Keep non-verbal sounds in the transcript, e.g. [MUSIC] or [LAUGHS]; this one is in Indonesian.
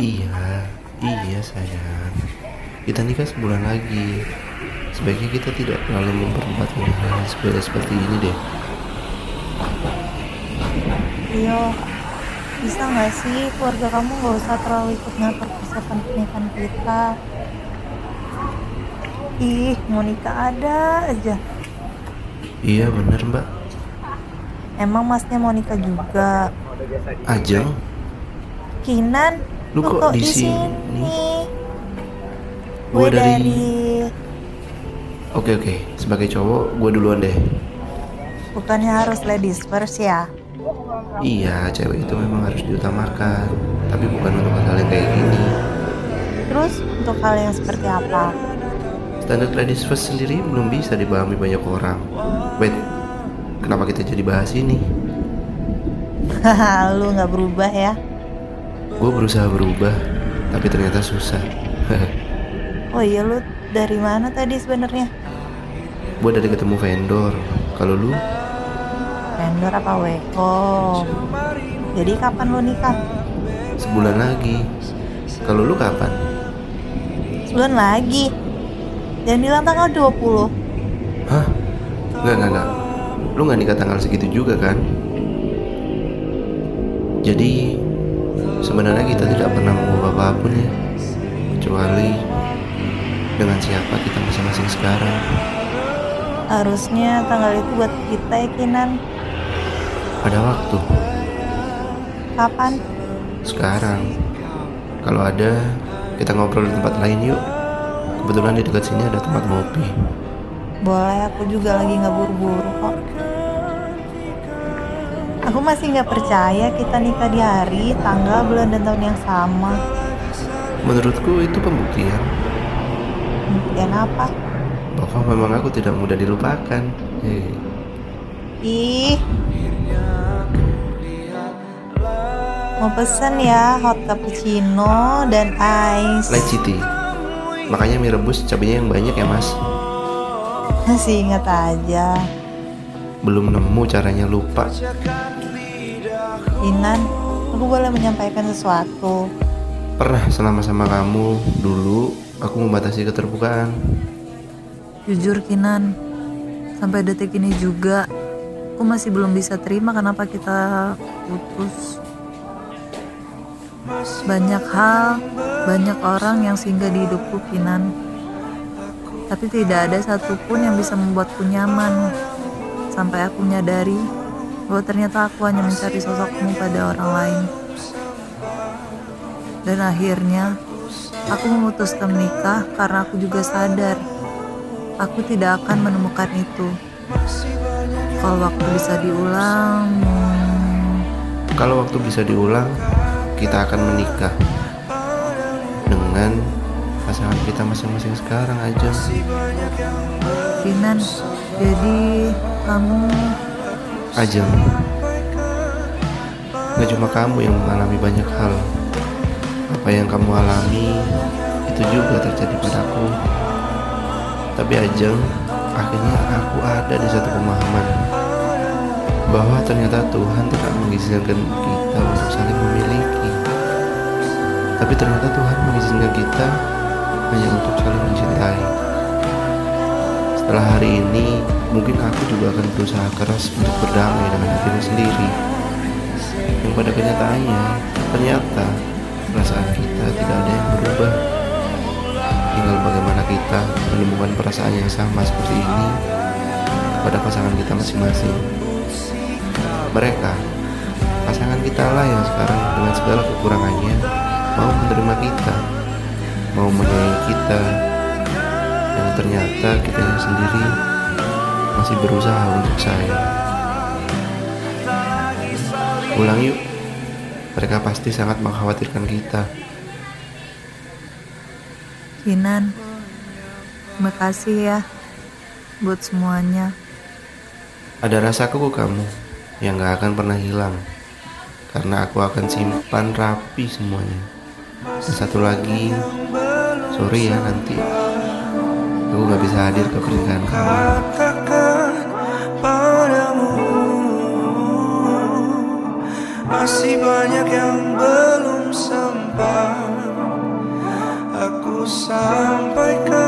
Iya, iya sayang. Kita nikah sebulan lagi. Sebaiknya kita tidak terlalu memperdebatkan hal sepele seperti ini deh. Rio, bisa nggak sih keluarga kamu nggak usah terlalu ikut ngatur persiapan pernikahan kita? Ih, mau nikah ada aja. Iya bener mbak. Emang masnya mau nikah juga? Ajeng, Kinan, Lu kok di sini? Gue Gua dari- dari... oke oke. Sebagai cowok, gue duluan deh. Bukannya harus ladies first ya? Iya, cewek itu memang harus diutamakan. Tapi bukan untuk hal yang kayak gini. Terus untuk hal yang seperti apa? Standar ladies first sendiri belum bisa dipahami banyak orang. Wait, kenapa kita jadi bahas ini? Haha, [LAUGHS] lu nggak berubah ya? Gue berusaha berubah, tapi ternyata susah. [LAUGHS] Oh iya lu dari mana tadi sebenarnya? gue dari ketemu vendor. Kalau lu, Vendor apa WO? Jadi kapan lu nikah? sebulan lagi. Kalau lu kapan? Sebulan lagi. Jangan bilang tanggal 20. Hah? Enggak, enggak, enggak. Lu nggak nikah tanggal segitu juga kan? Jadi sebenarnya kita tidak pernah mengubah apa pun ya, kecuali dengan siapa kita masing-masing sekarang. Harusnya tanggal itu buat kita ya Kinan. Ada waktu Kapan? sekarang. Kalau ada, kita ngobrol di tempat lain yuk. Kebetulan di dekat sini ada tempat ngopi. Boleh, aku juga lagi nggak buru-buru kok. Aku masih nggak percaya kita nikah di hari, tanggal, bulan, dan tahun yang sama. Menurutku itu pembuktian Buktian apa? bahwa memang aku tidak mudah dilupakan. Hei. Ih. Mau pesen ya hot cappuccino dan ice. City. Makanya mie rebus cabenya yang banyak ya mas. Masih ingat aja. Belum nemu caranya lupa. Inan, aku boleh menyampaikan sesuatu. Pernah selama sama kamu dulu aku membatasi keterbukaan. Jujur Kinan, sampai detik ini juga aku masih belum bisa terima kenapa kita putus. Banyak hal, banyak orang yang singgah di hidupku Kinan. Tapi tidak ada satupun yang bisa membuatku nyaman. Sampai aku menyadari bahwa ternyata aku hanya mencari sosokmu pada orang lain. Dan akhirnya, aku memutuskan menikah karena aku juga sadar aku tidak akan menemukan itu. Kalau waktu bisa diulang, hmm, Kalau waktu bisa diulang, kita akan menikah dengan pasangan kita masing-masing sekarang aja. Kinan, jadi kamu Ajeng. Gak cuma kamu yang mengalami banyak hal. Apa yang kamu alami itu juga terjadi padaku. Tapi Ajeng, akhirnya aku ada di satu pemahaman bahwa ternyata Tuhan tidak mengizinkan kita untuk saling memiliki. Tapi ternyata Tuhan mengizinkan kita hanya untuk saling mencintai. Setelah hari ini, mungkin aku juga akan berusaha keras untuk berdamai dengan diri sendiri. Yang pada kenyataannya, ternyata perasaan kita tidak ada yang berubah. Tinggal bagaimana kita menemukan perasaan yang sama seperti ini kepada pasangan kita masing-masing. Mereka, pasangan kita lah yang sekarang dengan segala kekurangannya mau menerima kita, mau menyayangi kita, dan ternyata kita sendiri masih berusaha untuk sayang. Pulang yuk, mereka pasti sangat mengkhawatirkan kita. Kinan, terima kasih ya buat semuanya. Ada rasaku ke kamu yang gak akan pernah hilang Karena aku akan simpan rapi semuanya Dan satu lagi Sorry ya nanti Aku gak bisa hadir ke pernikahan kamu. Padamu Masih banyak yang belum belum sempat Aku sampaikan